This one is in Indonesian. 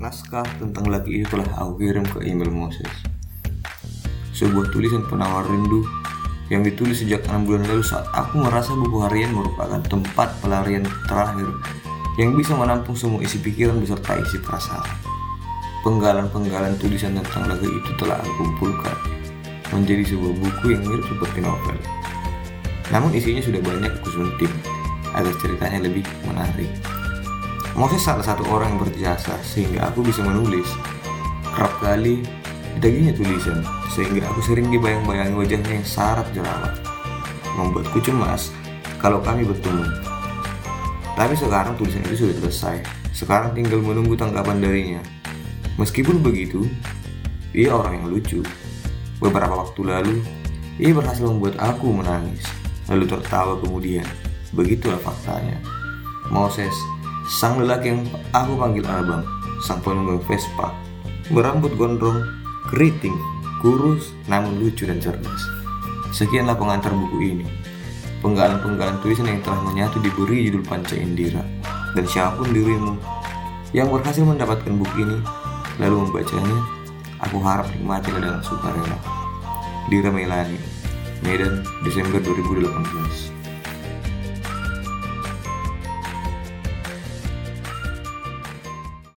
Naskah tentang laki itu telah aku kirim ke email Moses. Sebuah tulisan penawar rindu yang ditulis sejak enam bulan lalu saat aku merasa buku harian merupakan tempat pelarian terakhir yang bisa menampung semua isi pikiran beserta isi perasaan. Penggalan-penggalan tulisan tentang lagu itu telah aku kumpulkan menjadi sebuah buku yang mirip seperti novel. Namun isinya sudah banyak aku sunting agar ceritanya lebih menarik. Moses salah satu orang yang berjasa sehingga aku bisa menulis. Kerap kali dagingnya tulisan sehingga aku sering dibayang-bayangi wajahnya yang syarat jerawat. Membuatku cemas kalau kami bertemu. Tapi sekarang tulisan itu sudah selesai. Sekarang tinggal menunggu tanggapan darinya. Meskipun begitu, ia orang yang lucu. Beberapa waktu lalu, ia berhasil membuat aku menangis, lalu tertawa kemudian. Begitulah faktanya. Moses Sang lelaki yang aku panggil abang, sang penunggang Vespa, berambut gondrong, keriting, kurus, namun lucu dan cerdas. Sekianlah pengantar buku ini. Penggalan-penggalan tulisan yang telah menyatu diberi judul Panca Indira. Dan siapa pun dirimu yang berhasil mendapatkan buku ini, lalu membacanya, aku harap nikmati dengan sukarela. Dira Melani, Medan, Desember 2018